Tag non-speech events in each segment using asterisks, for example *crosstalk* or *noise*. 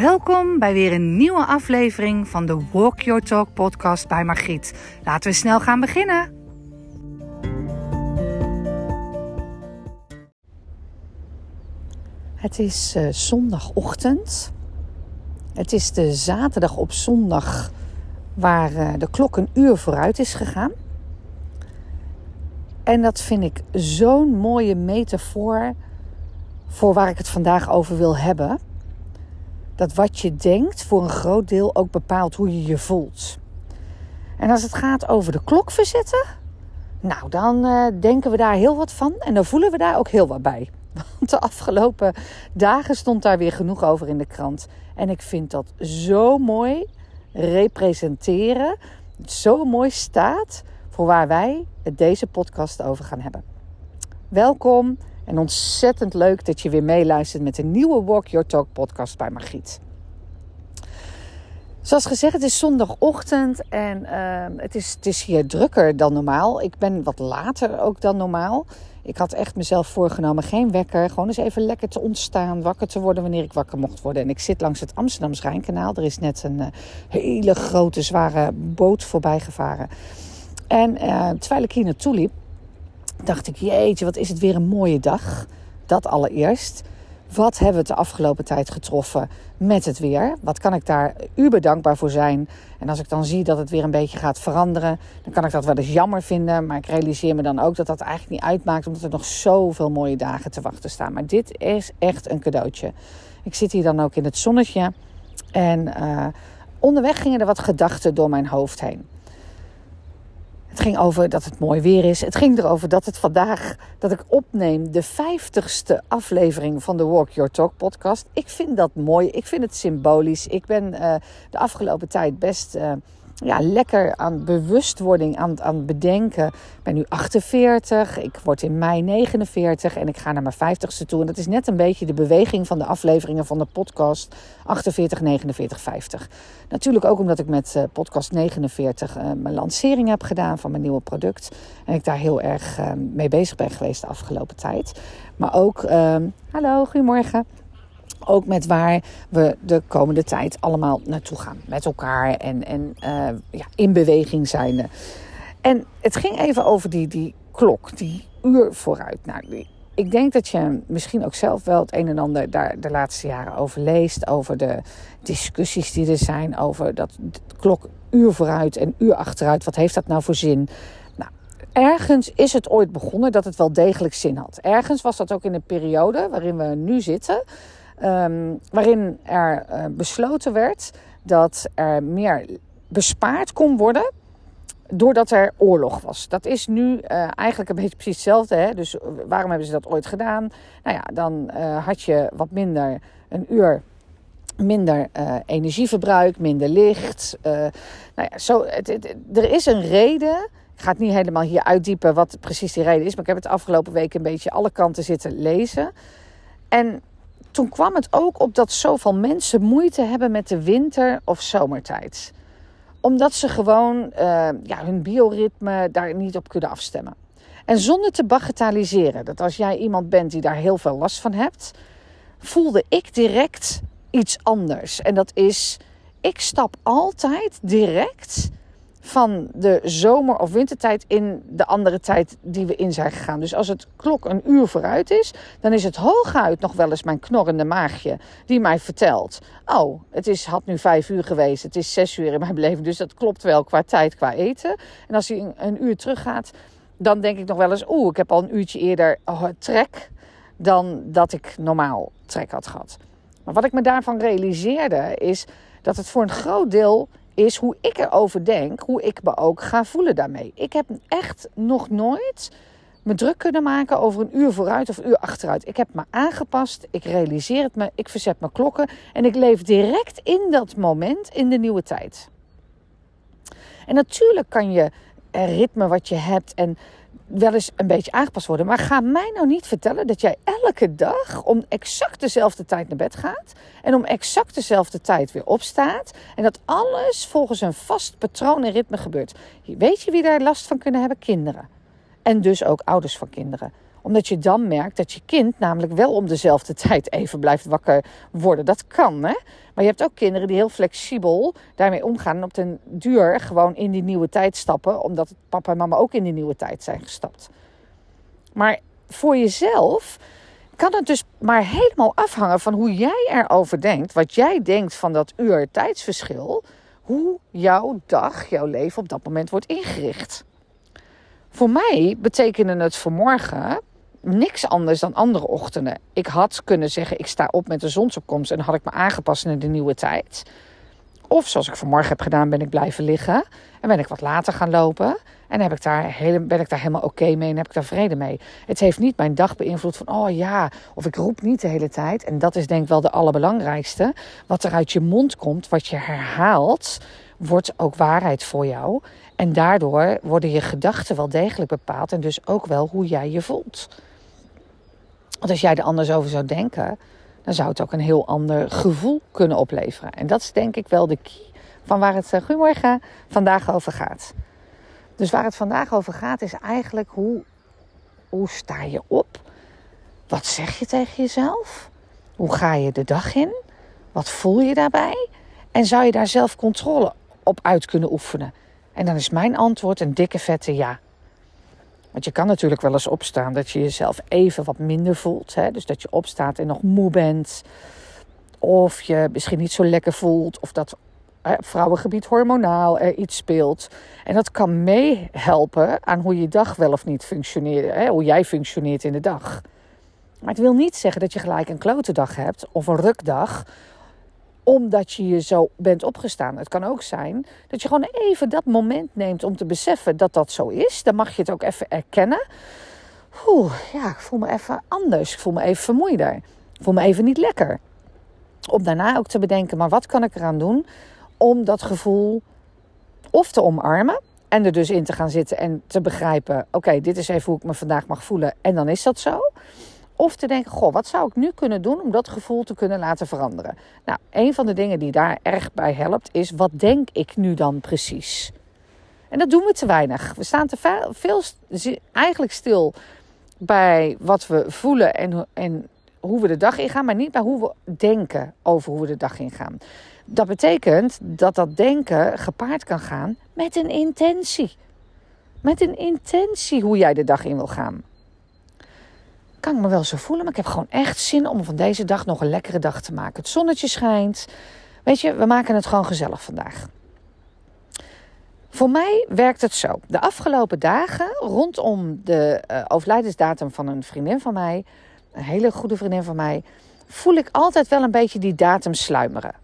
Welkom bij weer een nieuwe aflevering van de Walk Your Talk podcast bij Margriet. Laten we snel gaan beginnen. Het is uh, zondagochtend. Het is de zaterdag op zondag waar uh, de klok een uur vooruit is gegaan. En dat vind ik zo'n mooie metafoor voor waar ik het vandaag over wil hebben dat wat je denkt voor een groot deel ook bepaalt hoe je je voelt. En als het gaat over de klok verzetten, nou dan uh, denken we daar heel wat van en dan voelen we daar ook heel wat bij. *laughs* Want de afgelopen dagen stond daar weer genoeg over in de krant. En ik vind dat zo mooi representeren, zo mooi staat voor waar wij het deze podcast over gaan hebben. Welkom en ontzettend leuk dat je weer meeluistert met een nieuwe Walk Your Talk podcast bij Margriet. Zoals gezegd, het is zondagochtend en uh, het, is, het is hier drukker dan normaal. Ik ben wat later ook dan normaal. Ik had echt mezelf voorgenomen, geen wekker. Gewoon eens even lekker te ontstaan, wakker te worden wanneer ik wakker mocht worden. En ik zit langs het Amsterdams Rijnkanaal. Er is net een uh, hele grote, zware boot voorbij gevaren. En uh, terwijl ik hier naartoe liep, dacht ik, jeetje, wat is het weer een mooie dag. Dat allereerst. Wat hebben we de afgelopen tijd getroffen met het weer? Wat kan ik daar uber dankbaar voor zijn? En als ik dan zie dat het weer een beetje gaat veranderen, dan kan ik dat wel eens jammer vinden. Maar ik realiseer me dan ook dat dat eigenlijk niet uitmaakt, omdat er nog zoveel mooie dagen te wachten staan. Maar dit is echt een cadeautje. Ik zit hier dan ook in het zonnetje. En uh, onderweg gingen er wat gedachten door mijn hoofd heen. Het ging over dat het mooi weer is. Het ging erover dat het vandaag, dat ik opneem de vijftigste aflevering van de Walk Your Talk podcast. Ik vind dat mooi. Ik vind het symbolisch. Ik ben uh, de afgelopen tijd best... Uh, ja, lekker aan bewustwording, aan, aan bedenken. Ik ben nu 48, ik word in mei 49 en ik ga naar mijn 50ste toe. En dat is net een beetje de beweging van de afleveringen van de podcast 48, 49, 50. Natuurlijk ook omdat ik met uh, podcast 49 uh, mijn lancering heb gedaan van mijn nieuwe product. En ik daar heel erg uh, mee bezig ben geweest de afgelopen tijd. Maar ook, hallo, goedemorgen ook met waar we de komende tijd allemaal naartoe gaan. Met elkaar en, en uh, ja, in beweging zijn. En het ging even over die, die klok, die uur vooruit. Nou, ik denk dat je misschien ook zelf wel het een en ander daar de laatste jaren over leest. Over de discussies die er zijn over dat klok uur vooruit en uur achteruit. Wat heeft dat nou voor zin? Nou, ergens is het ooit begonnen dat het wel degelijk zin had. Ergens was dat ook in de periode waarin we nu zitten. Um, waarin er uh, besloten werd dat er meer bespaard kon worden doordat er oorlog was. Dat is nu uh, eigenlijk een beetje precies hetzelfde. Hè? Dus waarom hebben ze dat ooit gedaan? Nou ja, dan had je wat minder, een uur minder energieverbruik, minder licht. nou ja, zo, het, er is een reden. Ik ga het niet helemaal hier uitdiepen wat precies die reden is. Maar ik heb het afgelopen week een beetje alle kanten zitten lezen. En toen kwam het ook op dat zoveel mensen moeite hebben met de winter- of zomertijd. Omdat ze gewoon uh, ja, hun bioritme daar niet op kunnen afstemmen. En zonder te bagatelliseren, dat als jij iemand bent die daar heel veel last van hebt, voelde ik direct iets anders. En dat is, ik stap altijd direct van de zomer- of wintertijd in de andere tijd die we in zijn gegaan. Dus als het klok een uur vooruit is, dan is het hooguit nog wel eens mijn knorrende maagje die mij vertelt: Oh, het is, had nu vijf uur geweest, het is zes uur in mijn beleving, dus dat klopt wel qua tijd, qua eten. En als hij een, uur teruggaat, dan denk ik nog wel eens: Oeh, ik heb al een uurtje eerder oh, trek dan dat ik normaal trek had gehad. Maar wat ik me daarvan realiseerde is dat het voor een groot deel is hoe ik erover denk, hoe ik me ook ga voelen daarmee. Ik heb echt nog nooit me druk kunnen maken over een uur vooruit of een uur achteruit. Ik heb me aangepast, ik realiseer het me, ik verzet mijn klokken en ik leef direct in dat moment in de nieuwe tijd. En natuurlijk kan je ritme wat je hebt en wel eens een beetje aangepast worden. Maar ga mij nou niet vertellen dat jij elke dag om exact dezelfde tijd naar bed gaat. En om exact dezelfde tijd weer opstaat. En dat alles volgens een vast patroon en ritme gebeurt. Weet je wie daar last van kunnen hebben? Kinderen. En dus ook ouders van kinderen. Omdat je dan merkt dat je kind namelijk wel om dezelfde *laughs* tijd even blijft wakker worden. Dat kan, hè? Maar je hebt ook kinderen die heel flexibel daarmee omgaan. En op den duur gewoon in die nieuwe tijd stappen. Omdat papa en mama ook in die nieuwe tijd zijn gestapt. Maar voor jezelf kan het dus maar helemaal afhangen van hoe jij erover denkt. Wat jij denkt van dat uur tijdsverschil. Hoe jouw dag, jouw leven op dat moment wordt ingericht. Voor mij betekende het vanmorgen niks anders dan andere ochtenden. Ik had kunnen zeggen, ik sta op met de zonsopkomst en had ik me aangepast naar de nieuwe tijd. Of zoals ik vanmorgen heb gedaan, ben ik blijven liggen en ben ik wat later gaan lopen. En heb ik daar hele, ben ik daar helemaal oké mee en heb ik daar vrede mee. Het heeft niet mijn dag beïnvloed van, oh ja, of ik roep niet de hele tijd. En dat is denk ik wel de allerbelangrijkste. Wat er uit je mond komt, wat je herhaalt, wordt ook waarheid voor jou. En daardoor worden je gedachten wel degelijk bepaald en dus ook wel hoe jij je voelt. Want als jij er anders over zou denken, dan zou het ook een heel ander gevoel kunnen opleveren. En dat is denk ik wel de key van waar het, uh, goedemorgen, vandaag over gaat. Dus waar het vandaag over gaat is eigenlijk hoe, hoe sta je op? Wat zeg je tegen jezelf? Hoe ga je de dag in? Wat voel je daarbij? En zou je daar zelf controle op uit kunnen oefenen? En dan is mijn antwoord een dikke vette ja. Want je kan natuurlijk wel eens opstaan dat je jezelf even wat minder voelt. Hè? Dus dat je opstaat en nog moe bent. Of je misschien niet zo lekker voelt. Of dat hè, vrouwengebied hormonaal er iets speelt. En dat kan meehelpen aan hoe je dag wel of niet functioneert. Hè? Hoe jij functioneert in de dag. Maar het wil niet zeggen dat je gelijk een klote dag hebt. Of een rukdag omdat je je zo bent opgestaan. Het kan ook zijn dat je gewoon even dat moment neemt om te beseffen dat dat zo is. Dan mag je het ook even erkennen. Oeh, ja, ik voel me even anders. Ik voel me even vermoeider. Ik voel me even niet lekker. Om daarna ook te bedenken, maar wat kan ik eraan doen om dat gevoel of te omarmen en er dus in te gaan zitten en te begrijpen: oké, dit is even hoe ik me vandaag mag voelen en dan is dat zo. Of te denken, goh, wat zou ik nu kunnen doen om dat gevoel te kunnen laten veranderen? Nou, een van de dingen die daar erg bij helpt is, wat denk ik nu dan precies? En dat doen we te weinig. We staan te veel, eigenlijk stil bij wat we voelen en, en hoe we de dag ingaan, maar niet bij hoe we denken over hoe we de dag ingaan. Dat betekent dat dat denken gepaard kan gaan met een intentie. Met een intentie hoe jij de dag in wil gaan kan ik me wel zo voelen, maar ik heb gewoon echt zin om van deze dag nog een lekkere dag te maken. Het zonnetje schijnt. Weet je, we maken het gewoon gezellig vandaag. Voor mij werkt het zo. De afgelopen dagen rondom de uh, overlijdensdatum van een vriendin van mij, een hele goede vriendin van mij, voel ik altijd wel een beetje die datum sluimeren.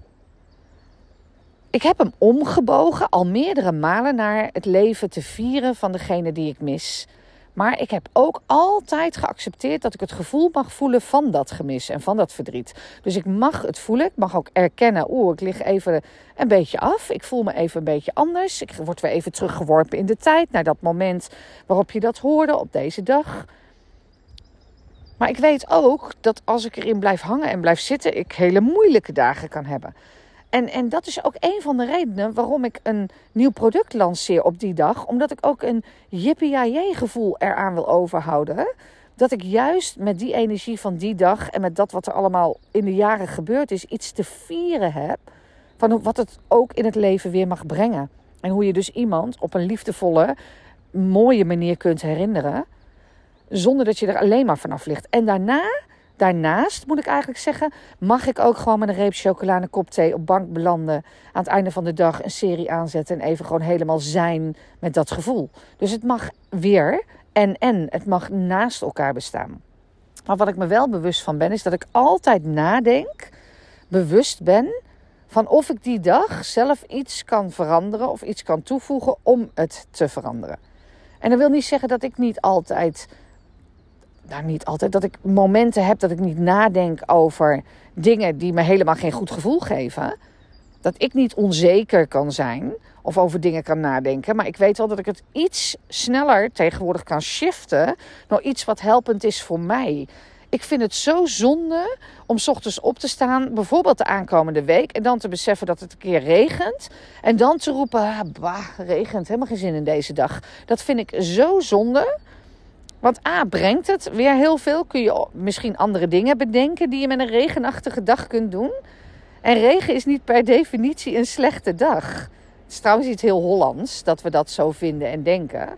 Ik heb hem omgebogen al meerdere malen naar het leven te vieren van degene die ik mis. Maar ik heb ook altijd geaccepteerd dat ik het gevoel mag voelen van dat gemis en van dat verdriet. Dus ik mag het voelen. Ik mag ook erkennen, oeh, ik lig even een beetje af. Ik voel me even een beetje anders. Ik word weer even teruggeworpen in de tijd naar dat moment waarop je dat hoorde op deze dag. Maar ik weet ook dat als ik erin blijf hangen en blijf zitten, ik hele moeilijke dagen kan hebben. En, en dat is ook een van de redenen waarom ik een nieuw product lanceer op die dag. Omdat ik ook een jippie gevoel eraan wil overhouden. Dat ik juist met die energie van die dag en met dat wat er allemaal in de jaren gebeurd is, iets te vieren heb. Van wat het ook in het leven weer mag brengen. En hoe je dus iemand op een liefdevolle, mooie manier kunt herinneren. Zonder dat je er alleen maar vanaf ligt. En daarna Daarnaast moet ik eigenlijk zeggen, mag ik ook gewoon met een reep chocola en een kop thee op bank belanden. Aan het einde van de dag een serie aanzetten en even gewoon helemaal zijn met dat gevoel. Dus het mag weer en en. Het mag naast elkaar bestaan. Maar wat ik me wel bewust van ben, is dat ik altijd nadenk, bewust ben van of ik die dag zelf iets kan veranderen of iets kan toevoegen om het te veranderen. En dat wil niet zeggen dat ik niet altijd nou niet altijd, dat ik momenten heb dat ik niet nadenk over dingen die me helemaal geen goed gevoel geven. Dat ik niet onzeker kan zijn of over dingen kan nadenken. Maar ik weet wel dat ik het iets sneller tegenwoordig kan shiften naar iets wat helpend is voor mij. Ik vind het zo zonde om ochtends op te staan, bijvoorbeeld de aankomende week, en dan te beseffen dat het een keer regent. En dan te roepen, ah, bah, regent, helemaal geen zin in deze dag. Dat vind ik zo zonde. Want A, brengt het weer heel veel. Kun je misschien andere dingen bedenken die je met een regenachtige dag kunt doen. En regen is niet per definitie een slechte dag. Het is trouwens iets heel Hollands dat we dat zo vinden en denken.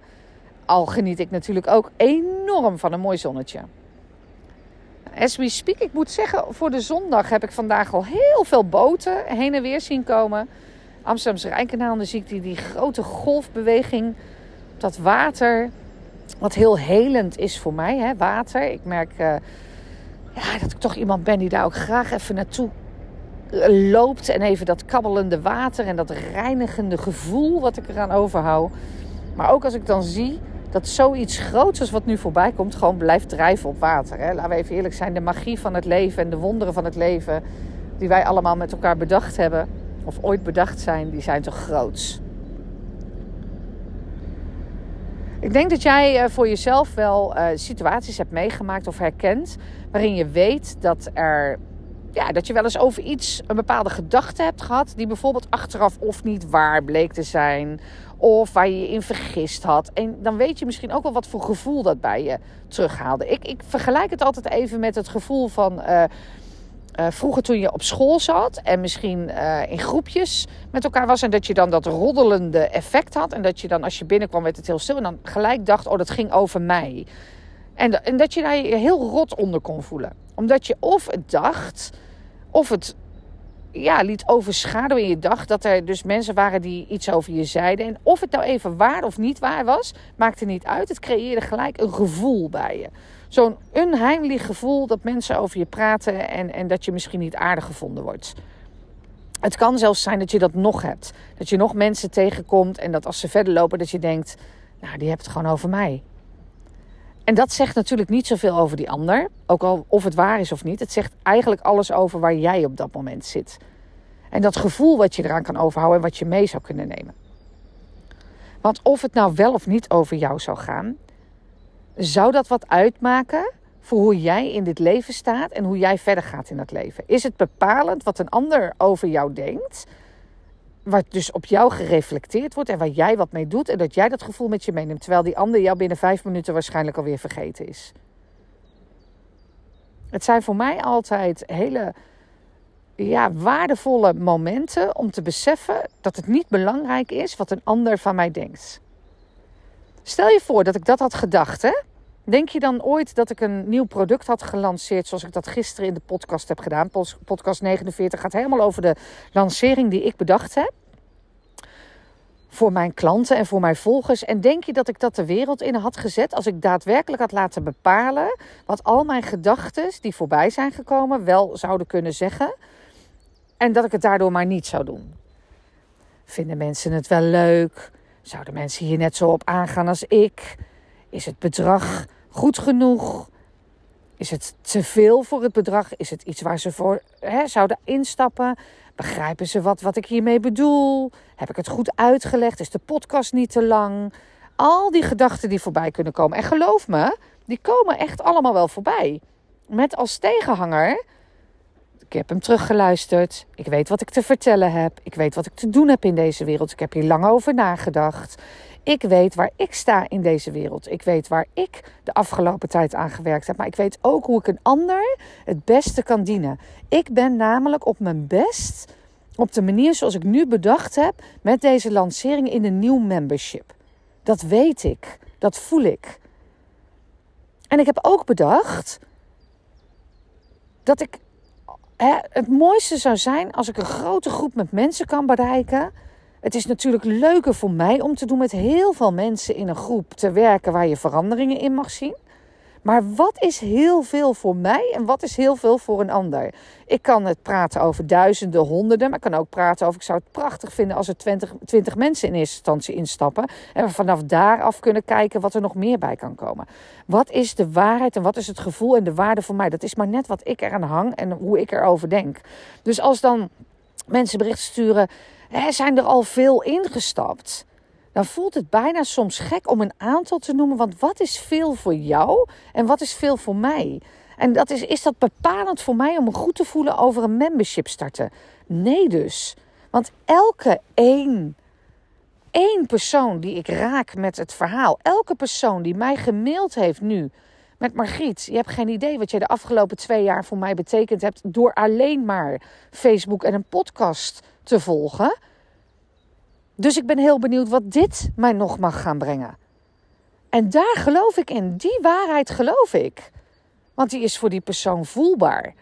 Al geniet ik natuurlijk ook enorm van een mooi zonnetje. As we speak, ik moet zeggen, voor de zondag heb ik vandaag al heel veel boten heen en weer zien komen. Amsterdamse Rijnkanaal, dan zie ik die, die grote golfbeweging dat water. Wat heel helend is voor mij, hè, water. Ik merk uh, ja, dat ik toch iemand ben die daar ook graag even naartoe eh, loopt. En even dat kabbelende water en dat reinigende gevoel wat ik eraan overhoud. Maar ook als ik dan zie dat zoiets groots als wat nu voorbij komt, gewoon blijft drijven op water. Hè. Laten we even eerlijk zijn, de magie van het leven en de wonderen van het leven, die wij allemaal met elkaar bedacht hebben, of ooit bedacht zijn, die zijn toch groots. Ik denk dat jij eh, voor jezelf wel uh, situaties hebt meegemaakt of herkent waarin je weet dat er ja, dat je wel eens over iets een bepaalde gedachte hebt gehad die bijvoorbeeld achteraf of niet waar bleek te zijn of waar je je in vergist had. En dan weet je misschien ook wel wat voor gevoel dat bij je terughaalde. Ik, ik vergelijk het altijd even met het gevoel van. Uh, uh, vroeger toen je op school zat en misschien uh, in groepjes met elkaar was. En dat je dan dat roddelende effect had. En dat je dan als je binnenkwam werd het heel stil. En dan gelijk dacht, oh dat ging over mij. En, en dat je daar je heel rot onder kon voelen. Omdat je of het dacht, of het ja, liet overschaduwen in je dag. Dat er dus mensen waren die iets over je zeiden. En of het nou even waar of niet waar was, maakte niet uit. Het creëerde gelijk een gevoel bij je. Zo'n onheimelijk gevoel dat mensen over je praten en, en dat je misschien niet aardig gevonden wordt. Het kan zelfs zijn dat je dat nog hebt. Dat je nog mensen tegenkomt en dat als ze verder lopen, dat je denkt: Nou, die hebt het gewoon over mij. En dat zegt natuurlijk niet zoveel over die ander, ook al of het waar is of niet. Het zegt eigenlijk alles over waar jij op dat moment zit. En dat gevoel wat je eraan kan overhouden en wat je mee zou kunnen nemen. Want of het nou wel of niet over jou zou gaan, zou dat wat uitmaken voor hoe jij in dit leven staat en hoe jij verder gaat in dat leven? Is het bepalend wat een ander over jou denkt? wat dus op jou gereflecteerd wordt en waar jij wat mee doet en dat jij dat gevoel met je meeneemt, terwijl die ander jou binnen vijf minuten waarschijnlijk alweer vergeten is. Het zijn voor mij altijd hele ja, waardevolle momenten om te beseffen dat het niet belangrijk is wat een ander van mij denkt. Stel je voor dat ik dat had gedacht, hè? Denk je dan ooit dat ik een nieuw product had gelanceerd zoals ik dat gisteren in de podcast heb gedaan? Podcast 49 gaat helemaal over de lancering die ik bedacht heb. Voor mijn klanten en voor mijn volgers. En denk je dat ik dat de wereld in had gezet als ik daadwerkelijk had laten bepalen wat al mijn gedachten die voorbij zijn gekomen wel zouden kunnen zeggen? En dat ik het daardoor maar niet zou doen. Vinden mensen het wel leuk? Zouden mensen hier net zo op aangaan als ik? Is het bedrag goed genoeg? Is het te veel voor het bedrag? Is het iets waar ze voor hè, zouden instappen? Begrijpen ze wat, wat ik hiermee bedoel? Heb ik het goed uitgelegd? Is de podcast niet te lang? Al die gedachten die voorbij kunnen komen. En geloof me, die komen echt allemaal wel voorbij. Met als tegenhanger. Ik heb hem teruggeluisterd. Ik weet wat ik te vertellen heb. Ik weet wat ik te doen heb in deze wereld. Ik heb hier lang over nagedacht. Ik weet waar ik sta in deze wereld. Ik weet waar ik de afgelopen tijd aan gewerkt heb. Maar ik weet ook hoe ik een ander het beste kan dienen. Ik ben namelijk op mijn best op de manier zoals ik nu bedacht heb met deze lancering in een nieuw membership. Dat weet ik. Dat voel ik. En ik heb ook bedacht dat ik het mooiste zou zijn als ik een grote groep met mensen kan bereiken het is natuurlijk leuker voor mij om te doen met heel veel mensen in een groep te werken waar je veranderingen in mag zien. Maar wat is heel veel voor mij en wat is heel veel voor een ander? Ik kan het praten over duizenden, honderden, maar ik kan ook praten over. Ik zou het prachtig vinden als er twintig, twintig mensen in eerste instantie instappen. En we vanaf daar af kunnen kijken wat er nog meer bij kan komen. Wat is de waarheid en wat is het gevoel en de waarde voor mij? Dat is maar net wat ik eraan hang en hoe ik erover denk. Dus als dan mensen berichten sturen er zijn er al veel ingestapt. Dan voelt het bijna soms gek om een aantal te noemen. Want wat is veel voor jou en wat is veel voor mij? En dat is, is dat bepalend voor mij om me goed te voelen over een membership starten? Nee dus. Want elke één, één persoon die ik raak met het verhaal, elke persoon die mij gemaild heeft nu met Margriet, je hebt geen idee wat jij de afgelopen twee jaar voor mij betekend hebt door alleen maar Facebook en een podcast te volgen. Dus ik ben heel benieuwd wat dit mij nog mag gaan brengen. En daar geloof ik in. Die waarheid geloof ik. Want die is voor die persoon voelbaar.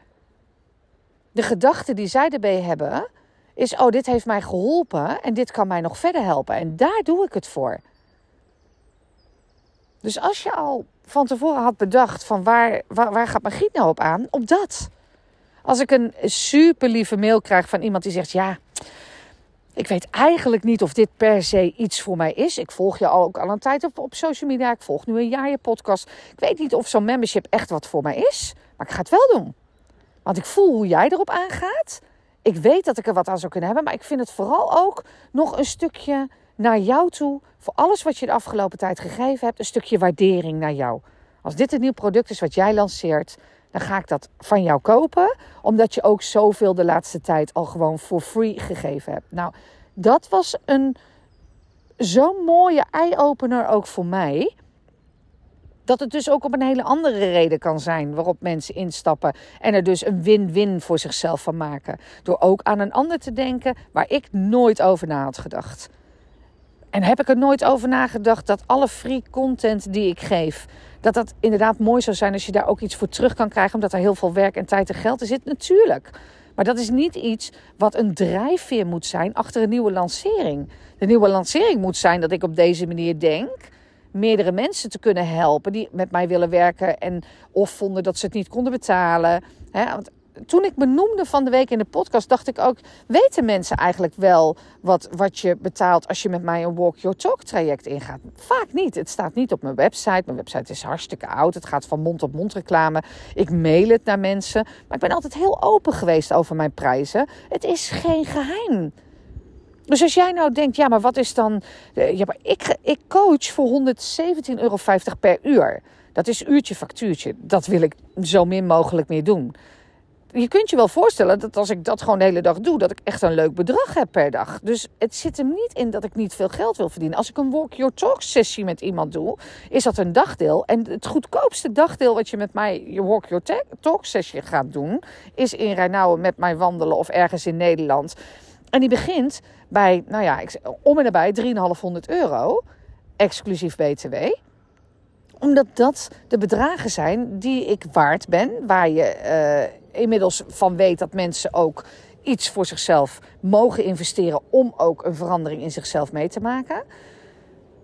De gedachte die zij erbij hebben is: oh, dit heeft mij geholpen en dit kan mij nog verder helpen. En daar doe ik het voor. Dus als je al van tevoren had bedacht van waar, waar, gaat mijn giet nou op aan? Op dat. Als ik een super lieve mail krijg van iemand die zegt: ja, ik weet eigenlijk niet of dit per se iets voor mij is. Ik volg je ook al een tijd op, op social media. Ik volg nu een jaar je podcast. Ik weet niet of zo'n membership echt wat voor mij is. Maar ik ga het wel doen. Want ik voel hoe jij erop aangaat. Ik weet dat ik er wat aan zou kunnen hebben. Maar ik vind het vooral ook nog een stukje naar jou toe. Voor alles wat je de afgelopen tijd gegeven hebt. Een stukje waardering naar jou. Als dit een nieuw product is wat jij lanceert dan ga ik dat van jou kopen. Omdat je ook zoveel de laatste tijd al gewoon voor free gegeven hebt. Nou, dat was een zo'n mooie eye-opener ook voor mij. Dat het dus ook op een hele andere reden kan zijn waarop mensen instappen en er dus een win-win voor zichzelf van maken. Door ook aan een ander te denken waar ik nooit over na had gedacht. En heb ik er nooit over nagedacht dat alle free content die ik geef, dat dat inderdaad mooi zou zijn als je daar ook iets voor terug kan krijgen, omdat er heel veel werk en tijd en geld in zit? Natuurlijk. Maar dat is niet iets wat een drijfveer moet zijn achter een nieuwe lancering. De nieuwe lancering moet zijn dat ik op deze manier denk meerdere mensen te kunnen helpen die met mij willen werken en of vonden dat ze het niet konden betalen. want toen ik benoemde van de week in de podcast, dacht ik ook: weten mensen eigenlijk wel wat, wat je betaalt als je met mij een Walk Your Talk traject ingaat? Vaak niet. Het staat niet op mijn website. Mijn website is hartstikke oud. Het gaat van mond op mond reclame. Ik mail het naar mensen. Maar ik ben altijd heel open geweest over mijn prijzen. Het is geen geheim. Dus als jij nou denkt, ja, maar wat is dan. Eh, ja, maar ik, ik coach voor 117,50 euro per uur. Dat is uurtje factuurtje. Dat wil ik zo min mogelijk meer doen je kunt je wel voorstellen dat als ik dat gewoon de hele dag doe, dat ik echt een leuk bedrag heb per dag. Dus het zit er niet in dat ik niet veel geld wil verdienen. Als ik een walk your talk sessie met iemand doe, is dat een dagdeel. En het goedkoopste dagdeel wat je met mij je walk your talk sessie gaat doen, is in Rijnauwen met mij wandelen of ergens in Nederland. En die begint bij, nou ja, om en nabij 3,500 euro, exclusief BTW omdat dat de bedragen zijn die ik waard ben. Waar je uh, inmiddels van weet dat mensen ook iets voor zichzelf mogen investeren. Om ook een verandering in zichzelf mee te maken.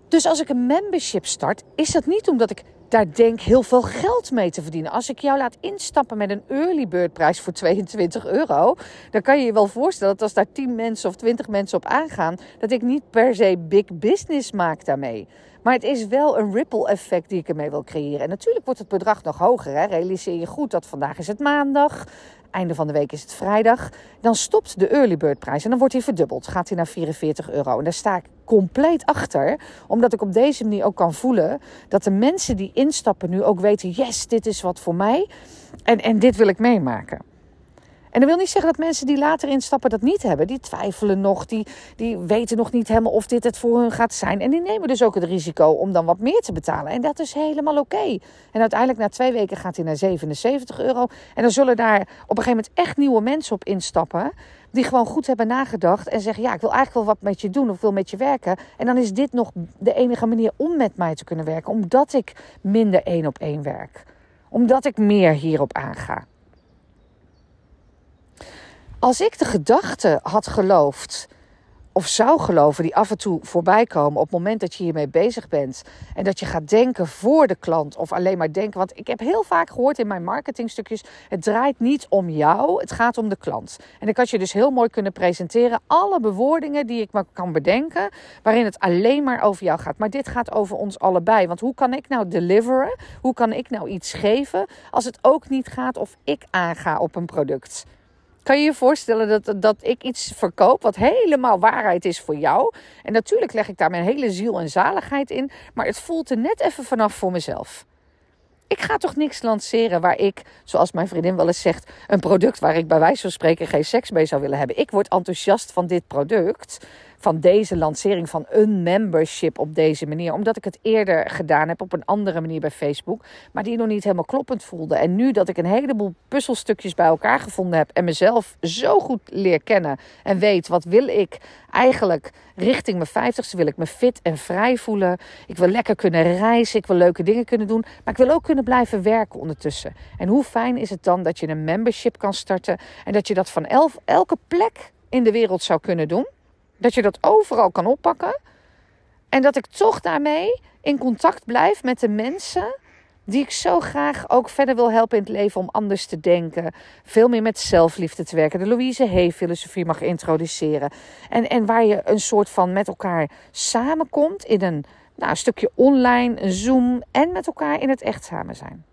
Dus als ik een membership start, is dat niet omdat ik daar denk heel veel geld mee te verdienen. Als ik jou laat instappen met een early bird prijs voor 22 euro, dan kan je je wel voorstellen dat als daar 10 mensen of 20 mensen op aangaan, dat ik niet per se big business maak daarmee. Maar het is wel een ripple effect die ik ermee wil creëren. En natuurlijk wordt het bedrag nog hoger. Hè? Realiseer je goed dat vandaag is het maandag. Einde van de week is het vrijdag. Dan stopt de early bird prijs en dan wordt hij verdubbeld. Gaat hij naar 44 euro. En daar sta ik compleet achter. Omdat ik op deze manier ook kan voelen dat de mensen die instappen nu ook weten: yes, dit is wat voor mij. En, en dit wil ik meemaken. En dat wil niet zeggen dat mensen die later instappen dat niet hebben. Die twijfelen nog, die, die weten nog niet helemaal of dit het voor hun gaat zijn. En die nemen dus ook het risico om dan wat meer te betalen. En dat is helemaal oké. En uiteindelijk na twee weken gaat hij naar 77 euro. En dan zullen daar op een gegeven moment echt nieuwe mensen op instappen. Die gewoon goed hebben nagedacht en zeggen: Ja, ik wil eigenlijk wel wat met je doen of wil met je werken. En dan is dit nog de enige manier om met mij te kunnen werken. Omdat ik minder één op één werk. Omdat ik meer hierop aanga. Als ik de gedachte had geloofd, of zou geloven, die af en toe voorbij komen op het moment dat je hiermee bezig bent. En dat je gaat denken voor de klant of alleen maar denken. Want ik heb heel vaak gehoord in mijn marketingstukjes: het draait niet om jou, het gaat om de klant. En ik had je dus heel mooi kunnen presenteren alle bewoordingen die ik me kan bedenken, waarin het alleen maar over jou gaat. Maar dit gaat over ons allebei. Want hoe kan ik nou deliveren? Hoe kan ik nou iets geven als het ook niet gaat of ik aanga op een product? Kan je je voorstellen dat, dat ik iets verkoop wat helemaal waarheid is voor jou? En natuurlijk leg ik daar mijn hele ziel en zaligheid in, maar het voelt er net even vanaf voor mezelf. Ik ga toch niks lanceren waar ik, zoals mijn vriendin wel eens zegt, een product waar ik bij wijze van spreken geen seks mee zou willen hebben. Ik word enthousiast van dit product van deze lancering van een membership op deze manier. Omdat ik het eerder gedaan heb op een andere manier bij Facebook. Maar die nog niet helemaal kloppend voelde. En nu dat ik een heleboel puzzelstukjes bij elkaar gevonden heb. En mezelf zo goed leer kennen. En weet wat wil ik eigenlijk richting mijn vijftigste. Wil ik me fit en vrij voelen. Ik wil lekker kunnen reizen. Ik wil leuke dingen kunnen doen. Maar ik wil ook kunnen blijven werken ondertussen. En hoe fijn is het dan dat je een membership kan starten. En dat je dat van elf, elke plek in de wereld zou kunnen doen. Dat je dat overal kan oppakken. En dat ik toch daarmee in contact blijf met de mensen die ik zo graag ook verder wil helpen in het leven om anders te denken. Veel meer met zelfliefde te werken. De Louise Hay filosofie mag introduceren. En, en waar je een soort van met elkaar samenkomt in een, nou, een stukje online, een Zoom en met elkaar in het echt samen zijn.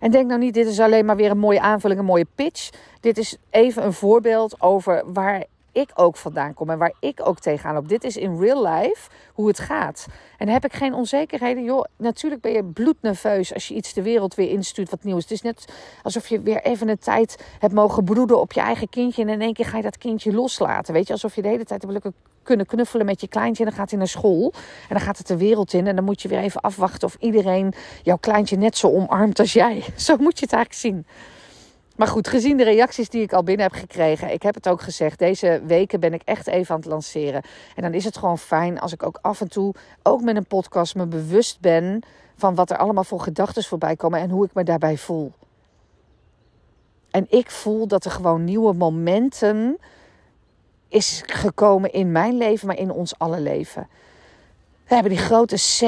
En denk nou niet, dit is alleen maar weer een mooie aanvulling, een mooie pitch. Dit is even een voorbeeld over waar ik ook vandaan kom en waar ik ook tegenaan loop. Dit is in real life hoe het gaat. En heb ik geen onzekerheden. Joh, natuurlijk ben je bloednerveus als je iets de wereld weer instuurt wat nieuws. Het is net alsof je weer even een tijd hebt mogen broeden op je eigen kindje. En in één keer ga je dat kindje loslaten. Weet je, alsof je de hele tijd hebt kunnen knuffelen met je kleintje. En dan gaat hij naar school. En dan gaat het de wereld in. En dan moet je weer even afwachten of iedereen jouw kleintje net zo omarmt als jij. *laughs* Zo moet je het eigenlijk zien. Maar goed, gezien de reacties die ik al binnen heb gekregen, ik heb het ook gezegd, deze weken ben ik echt even aan het lanceren. En dan is het gewoon fijn als ik ook af en toe, ook met een podcast, me bewust ben van wat er allemaal voor gedachten voorbij komen en hoe ik me daarbij voel. En ik voel dat er gewoon nieuwe momentum is gekomen in mijn leven, maar in ons alle leven. We hebben die grote C,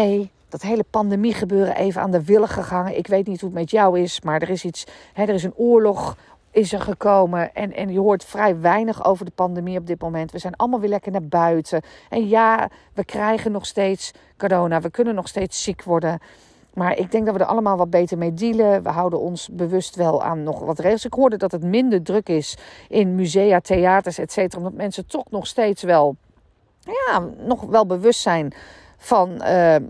dat hele pandemie gebeuren even aan de willen gegaan. Ik weet niet hoe het met jou is, maar er is iets. Hè, er is een oorlog is er gekomen. En, en je hoort vrij weinig over de pandemie op dit moment. We zijn allemaal weer lekker naar buiten. En ja, we krijgen nog steeds corona. We kunnen nog steeds ziek worden. Maar ik denk dat we er allemaal wat beter mee dealen. We houden ons bewust wel aan nog wat regels. Ik hoorde dat het minder druk is in musea, theaters, et. Omdat mensen toch nog steeds wel, ja, nog wel bewust zijn van uh,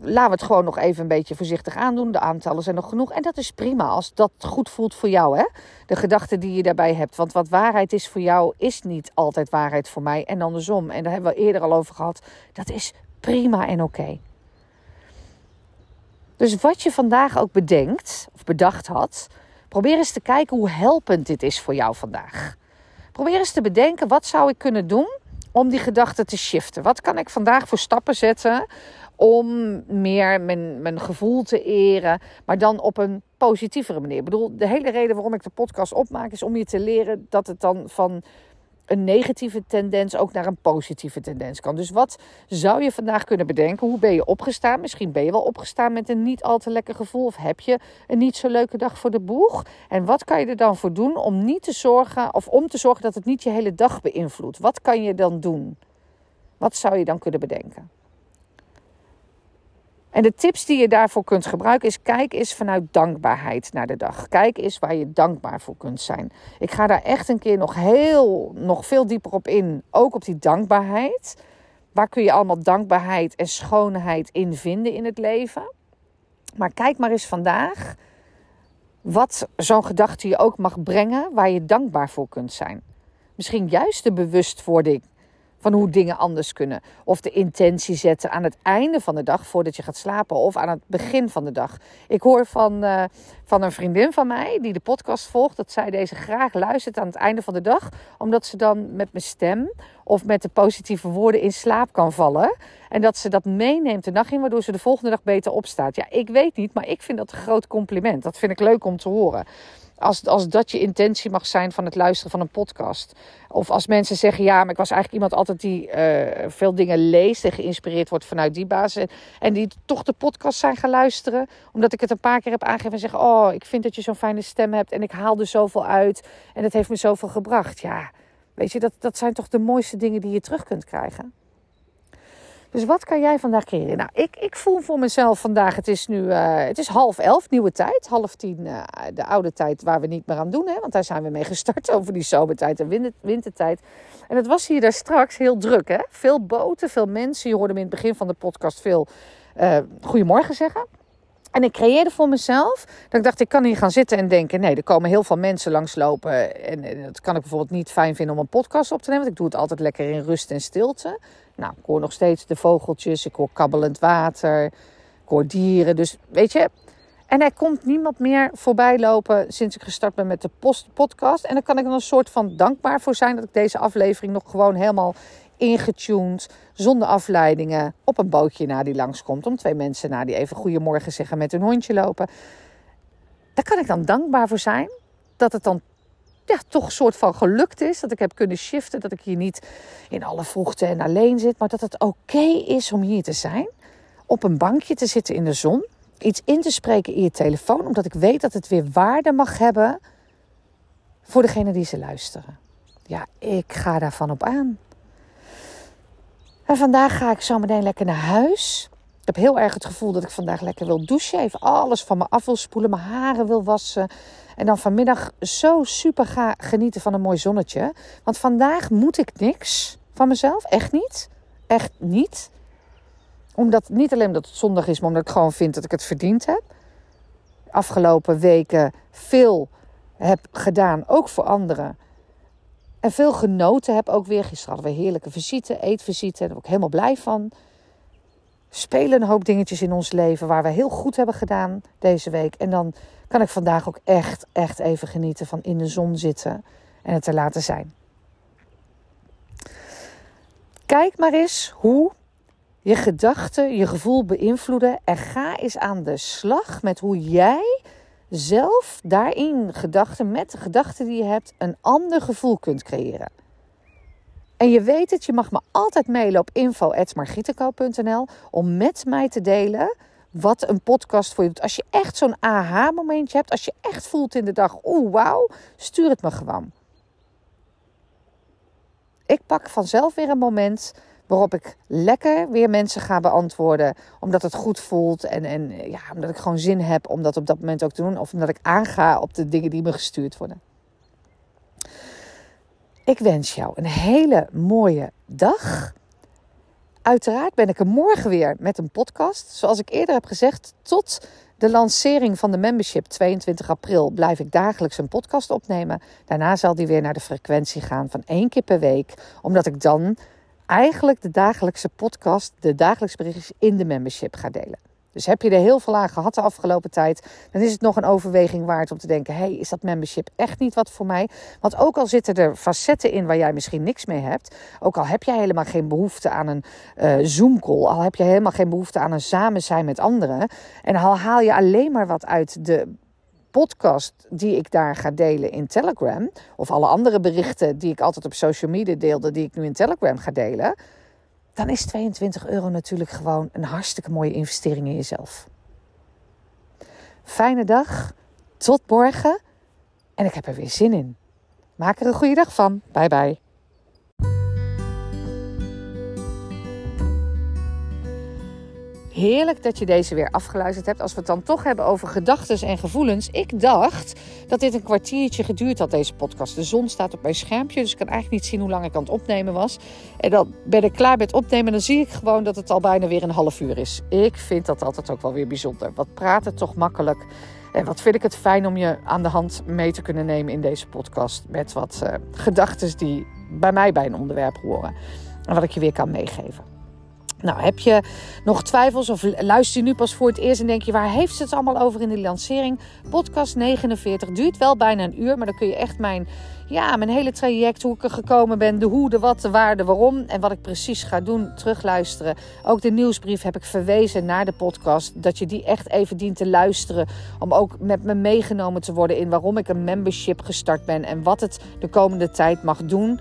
laten we het gewoon nog even een beetje voorzichtig aandoen. De aantallen zijn nog genoeg. En dat is prima als dat goed voelt voor jou. Hè? De gedachten die je daarbij hebt. Want wat waarheid is voor jou, is niet altijd waarheid voor mij. En andersom. En daar hebben we eerder al over gehad. Dat is prima en oké. Dus wat je vandaag ook bedenkt, of bedacht had, probeer eens te kijken hoe helpend dit is voor jou vandaag. Probeer eens te bedenken, wat zou ik kunnen doen om die gedachten te shiften? Wat kan ik vandaag voor stappen zetten om meer mijn, mijn gevoel te eren, maar dan op een positievere manier. Ik bedoel, de hele reden waarom ik de podcast opmaak is om je te leren dat het dan van een negatieve tendens ook naar een positieve tendens kan. Dus wat zou je vandaag kunnen bedenken? Hoe ben je opgestaan? Misschien ben je wel opgestaan met een niet al te lekker gevoel. Of heb je een niet zo leuke dag voor de boeg? En wat kan je er dan voor doen om niet te zorgen, of om te zorgen dat het niet je hele dag beïnvloedt? Wat kan je dan doen? Wat zou je dan kunnen bedenken? En de tips die je daarvoor kunt gebruiken is: kijk eens vanuit dankbaarheid naar de dag. Kijk eens waar je dankbaar voor kunt zijn. Ik ga daar echt een keer nog heel, nog veel dieper op in. Ook op die dankbaarheid. Waar kun je allemaal dankbaarheid en schoonheid in vinden in het leven? Maar kijk maar eens vandaag wat zo'n gedachte je ook mag brengen waar je dankbaar voor kunt zijn. Misschien juist de bewustwording van hoe dingen anders kunnen. Of de intentie zetten aan het einde van de dag voordat je gaat slapen. Of aan het begin van de dag. Ik hoor van, uh, van een vriendin van mij die de podcast volgt. Dat zij deze graag luistert aan het einde van de dag. Omdat ze dan met mijn stem of met de positieve woorden in slaap kan vallen. En dat ze dat meeneemt de nacht in, waardoor ze de volgende dag beter opstaat. Ja, ik weet niet, maar ik vind dat een groot compliment. Dat vind ik leuk om te horen. Als, als dat je intentie mag zijn van het luisteren van een podcast. Of als mensen zeggen, ja, maar ik was eigenlijk iemand altijd die uh, veel dingen leest en geïnspireerd wordt vanuit die basis. En die toch de podcast zijn gaan luisteren. Omdat ik het een paar keer heb aangegeven en zeggen, oh, ik vind dat je zo'n fijne stem hebt. En ik haal er zoveel uit. En het heeft me zoveel gebracht. Ja, weet je, dat, dat zijn toch de mooiste dingen die je terug kunt krijgen. Dus wat kan jij vandaag creëren? Nou, ik, ik voel voor mezelf vandaag, het is nu uh, het is half elf, nieuwe tijd. Half tien, uh, de oude tijd waar we niet meer aan doen. Hè, want daar zijn we mee gestart *laughs* over die zomertijd en winter, wintertijd. En het was hier daar straks heel druk. Hè? Veel boten, veel mensen. Je hoorde me in het begin van de podcast veel uh, goedemorgen zeggen. En ik creëerde voor mezelf dat ik dacht, ik kan hier gaan zitten en denken: nee, er komen heel veel mensen langslopen. En dat kan ik bijvoorbeeld niet fijn vinden om een podcast op te nemen. Want ik doe het altijd lekker in rust en stilte. Nou, ik hoor nog steeds de vogeltjes, ik hoor kabbelend water, ik hoor dieren. Dus weet je, en er komt niemand meer voorbij lopen sinds ik gestart ben met de podcast. En dan kan ik er een soort van dankbaar voor zijn dat ik deze aflevering nog gewoon helemaal ingetuned, zonder afleidingen, op een bootje naar die langskomt. Om twee mensen na die even goedemorgen zeggen met hun hondje lopen. Daar kan ik dan dankbaar voor zijn. Dat het dan ja, toch een soort van gelukt is. Dat ik heb kunnen shiften. Dat ik hier niet in alle vroegte en alleen zit. Maar dat het oké is om hier te zijn. Op een bankje te zitten in de zon. Iets in te spreken in je telefoon. Omdat ik weet dat het weer waarde mag hebben voor degene die ze luisteren. Ja, ik ga daarvan op aan. En vandaag ga ik zo meteen lekker naar huis. Ik heb heel erg het gevoel dat ik vandaag lekker wil douchen. Even alles van me af wil spoelen. Mijn haren wil wassen. En dan vanmiddag zo super ga genieten van een mooi zonnetje. Want vandaag moet ik niks van mezelf. Echt niet. Echt niet. Omdat, niet alleen omdat het zondag is, maar omdat ik gewoon vind dat ik het verdiend heb. Afgelopen weken veel heb gedaan, ook voor anderen. En veel genoten heb ook weer. Gisteren hadden we heerlijke visite, eetvisite. Daar ben ik helemaal blij van. Spelen een hoop dingetjes in ons leven waar we heel goed hebben gedaan deze week. En dan kan ik vandaag ook echt, echt even genieten van in de zon zitten en het te laten zijn. Kijk maar eens hoe je gedachten je gevoel beïnvloeden. En ga eens aan de slag met hoe jij zelf daarin gedachten, met de gedachten die je hebt, een ander gevoel kunt creëren. En je weet het, je mag me altijd mailen op info.margietenko.nl om met mij te delen wat een podcast voor je doet. Als je echt zo'n aha-momentje hebt, als je echt voelt in de dag, oeh wauw, stuur het me gewoon. Ik pak vanzelf weer een moment waarop ik lekker weer mensen ga beantwoorden. Omdat het goed voelt en, en ja, omdat ik gewoon zin heb om dat op dat moment ook te doen. Of omdat ik aanga op de dingen die me gestuurd worden. Ik wens jou een hele mooie dag. Uiteraard ben ik er morgen weer met een podcast. Zoals ik eerder heb gezegd, tot de lancering van de membership 22 april blijf ik dagelijks een podcast opnemen. Daarna zal die weer naar de frequentie gaan van één keer per week. Omdat ik dan eigenlijk de dagelijkse podcast, de dagelijkse berichtjes in de membership ga delen. Dus heb je er heel veel aan gehad de afgelopen tijd, dan is het nog een overweging waard om te denken: hey, is dat membership echt niet wat voor mij? Want ook al zitten er facetten in waar jij misschien niks mee hebt, ook al heb jij helemaal geen behoefte aan een uh, Zoom-call, al heb je helemaal geen behoefte aan een samen zijn met anderen, en al haal je alleen maar wat uit de podcast die ik daar ga delen in Telegram, of alle andere berichten die ik altijd op social media deelde, die ik nu in Telegram ga delen, dan is 22 euro natuurlijk gewoon een hartstikke mooie investering in jezelf. Fijne dag, tot morgen en ik heb er weer zin in. Maak er een goede dag van. Bye bye. Heerlijk dat je deze weer afgeluisterd hebt. Als we het dan toch hebben over gedachten en gevoelens. Ik dacht dat dit een kwartiertje geduurd had, deze podcast. De zon staat op mijn schermpje, dus ik kan eigenlijk niet zien hoe lang ik aan het opnemen was. En dan ben ik klaar met opnemen en dan zie ik gewoon dat het al bijna weer een half uur is. Ik vind dat altijd ook wel weer bijzonder. Wat praten toch makkelijk. En wat vind ik het fijn om je aan de hand mee te kunnen nemen in deze podcast. Met wat uh, gedachten die bij mij bij een onderwerp horen. En wat ik je weer kan meegeven. Nou, heb je nog twijfels of luister je nu pas voor het eerst en denk je waar heeft ze het allemaal over in de lancering? Podcast 49 duurt wel bijna een uur, maar dan kun je echt mijn, ja, mijn hele traject, hoe ik er gekomen ben, de hoe, de wat, de waar, de waarom en wat ik precies ga doen, terugluisteren. Ook de nieuwsbrief heb ik verwezen naar de podcast, dat je die echt even dient te luisteren om ook met me meegenomen te worden in waarom ik een membership gestart ben en wat het de komende tijd mag doen.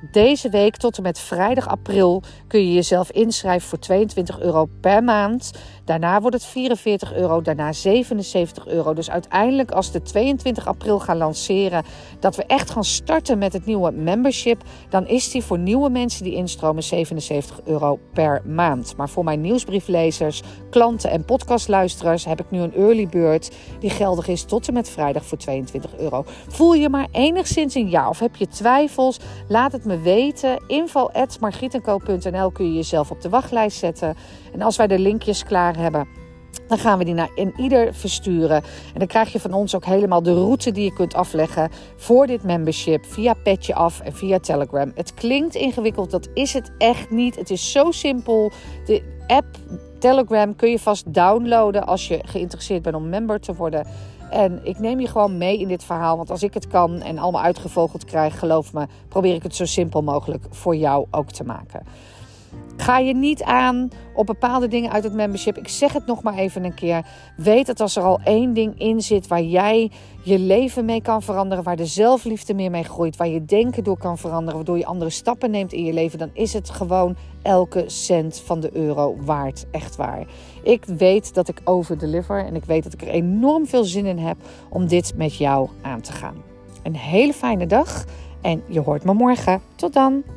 Deze week tot en met vrijdag april kun je jezelf inschrijven voor 22 euro per maand. Daarna wordt het 44 euro, daarna 77 euro. Dus uiteindelijk als de 22 april gaan lanceren, dat we echt gaan starten met het nieuwe membership, dan is die voor nieuwe mensen die instromen 77 euro per maand. Maar voor mijn nieuwsbrieflezers, klanten en podcastluisteraars heb ik nu een early bird die geldig is tot en met vrijdag voor 22 euro. Voel je maar enigszins een ja of heb je twijfels? Laat het me weten. Info@margietenko.nl kun je jezelf op de wachtlijst zetten. En als wij de linkjes klaar hebben, Dan gaan we die naar in ieder versturen. En dan krijg je van ons ook helemaal de route die je kunt afleggen voor dit membership via Petje Af en via Telegram. Het klinkt ingewikkeld, dat is het echt niet. Het is zo simpel. De app Telegram kun je vast downloaden als je geïnteresseerd bent om member te worden. En ik neem je gewoon mee in dit verhaal. Want als ik het kan en allemaal uitgevogeld krijg, geloof me, probeer ik het zo simpel mogelijk voor jou ook te maken. Ga je niet aan op bepaalde dingen uit het membership. Ik zeg het nog maar even een keer. Weet dat als er al één ding in zit waar jij je leven mee kan veranderen, waar de zelfliefde meer mee groeit, waar je denken door kan veranderen, waardoor je andere stappen neemt in je leven, dan is het gewoon elke cent van de euro waard. Echt waar. Ik weet dat ik overdeliver en ik weet dat ik er enorm veel zin in heb om dit met jou aan te gaan. Een hele fijne dag en je hoort me morgen. Tot dan.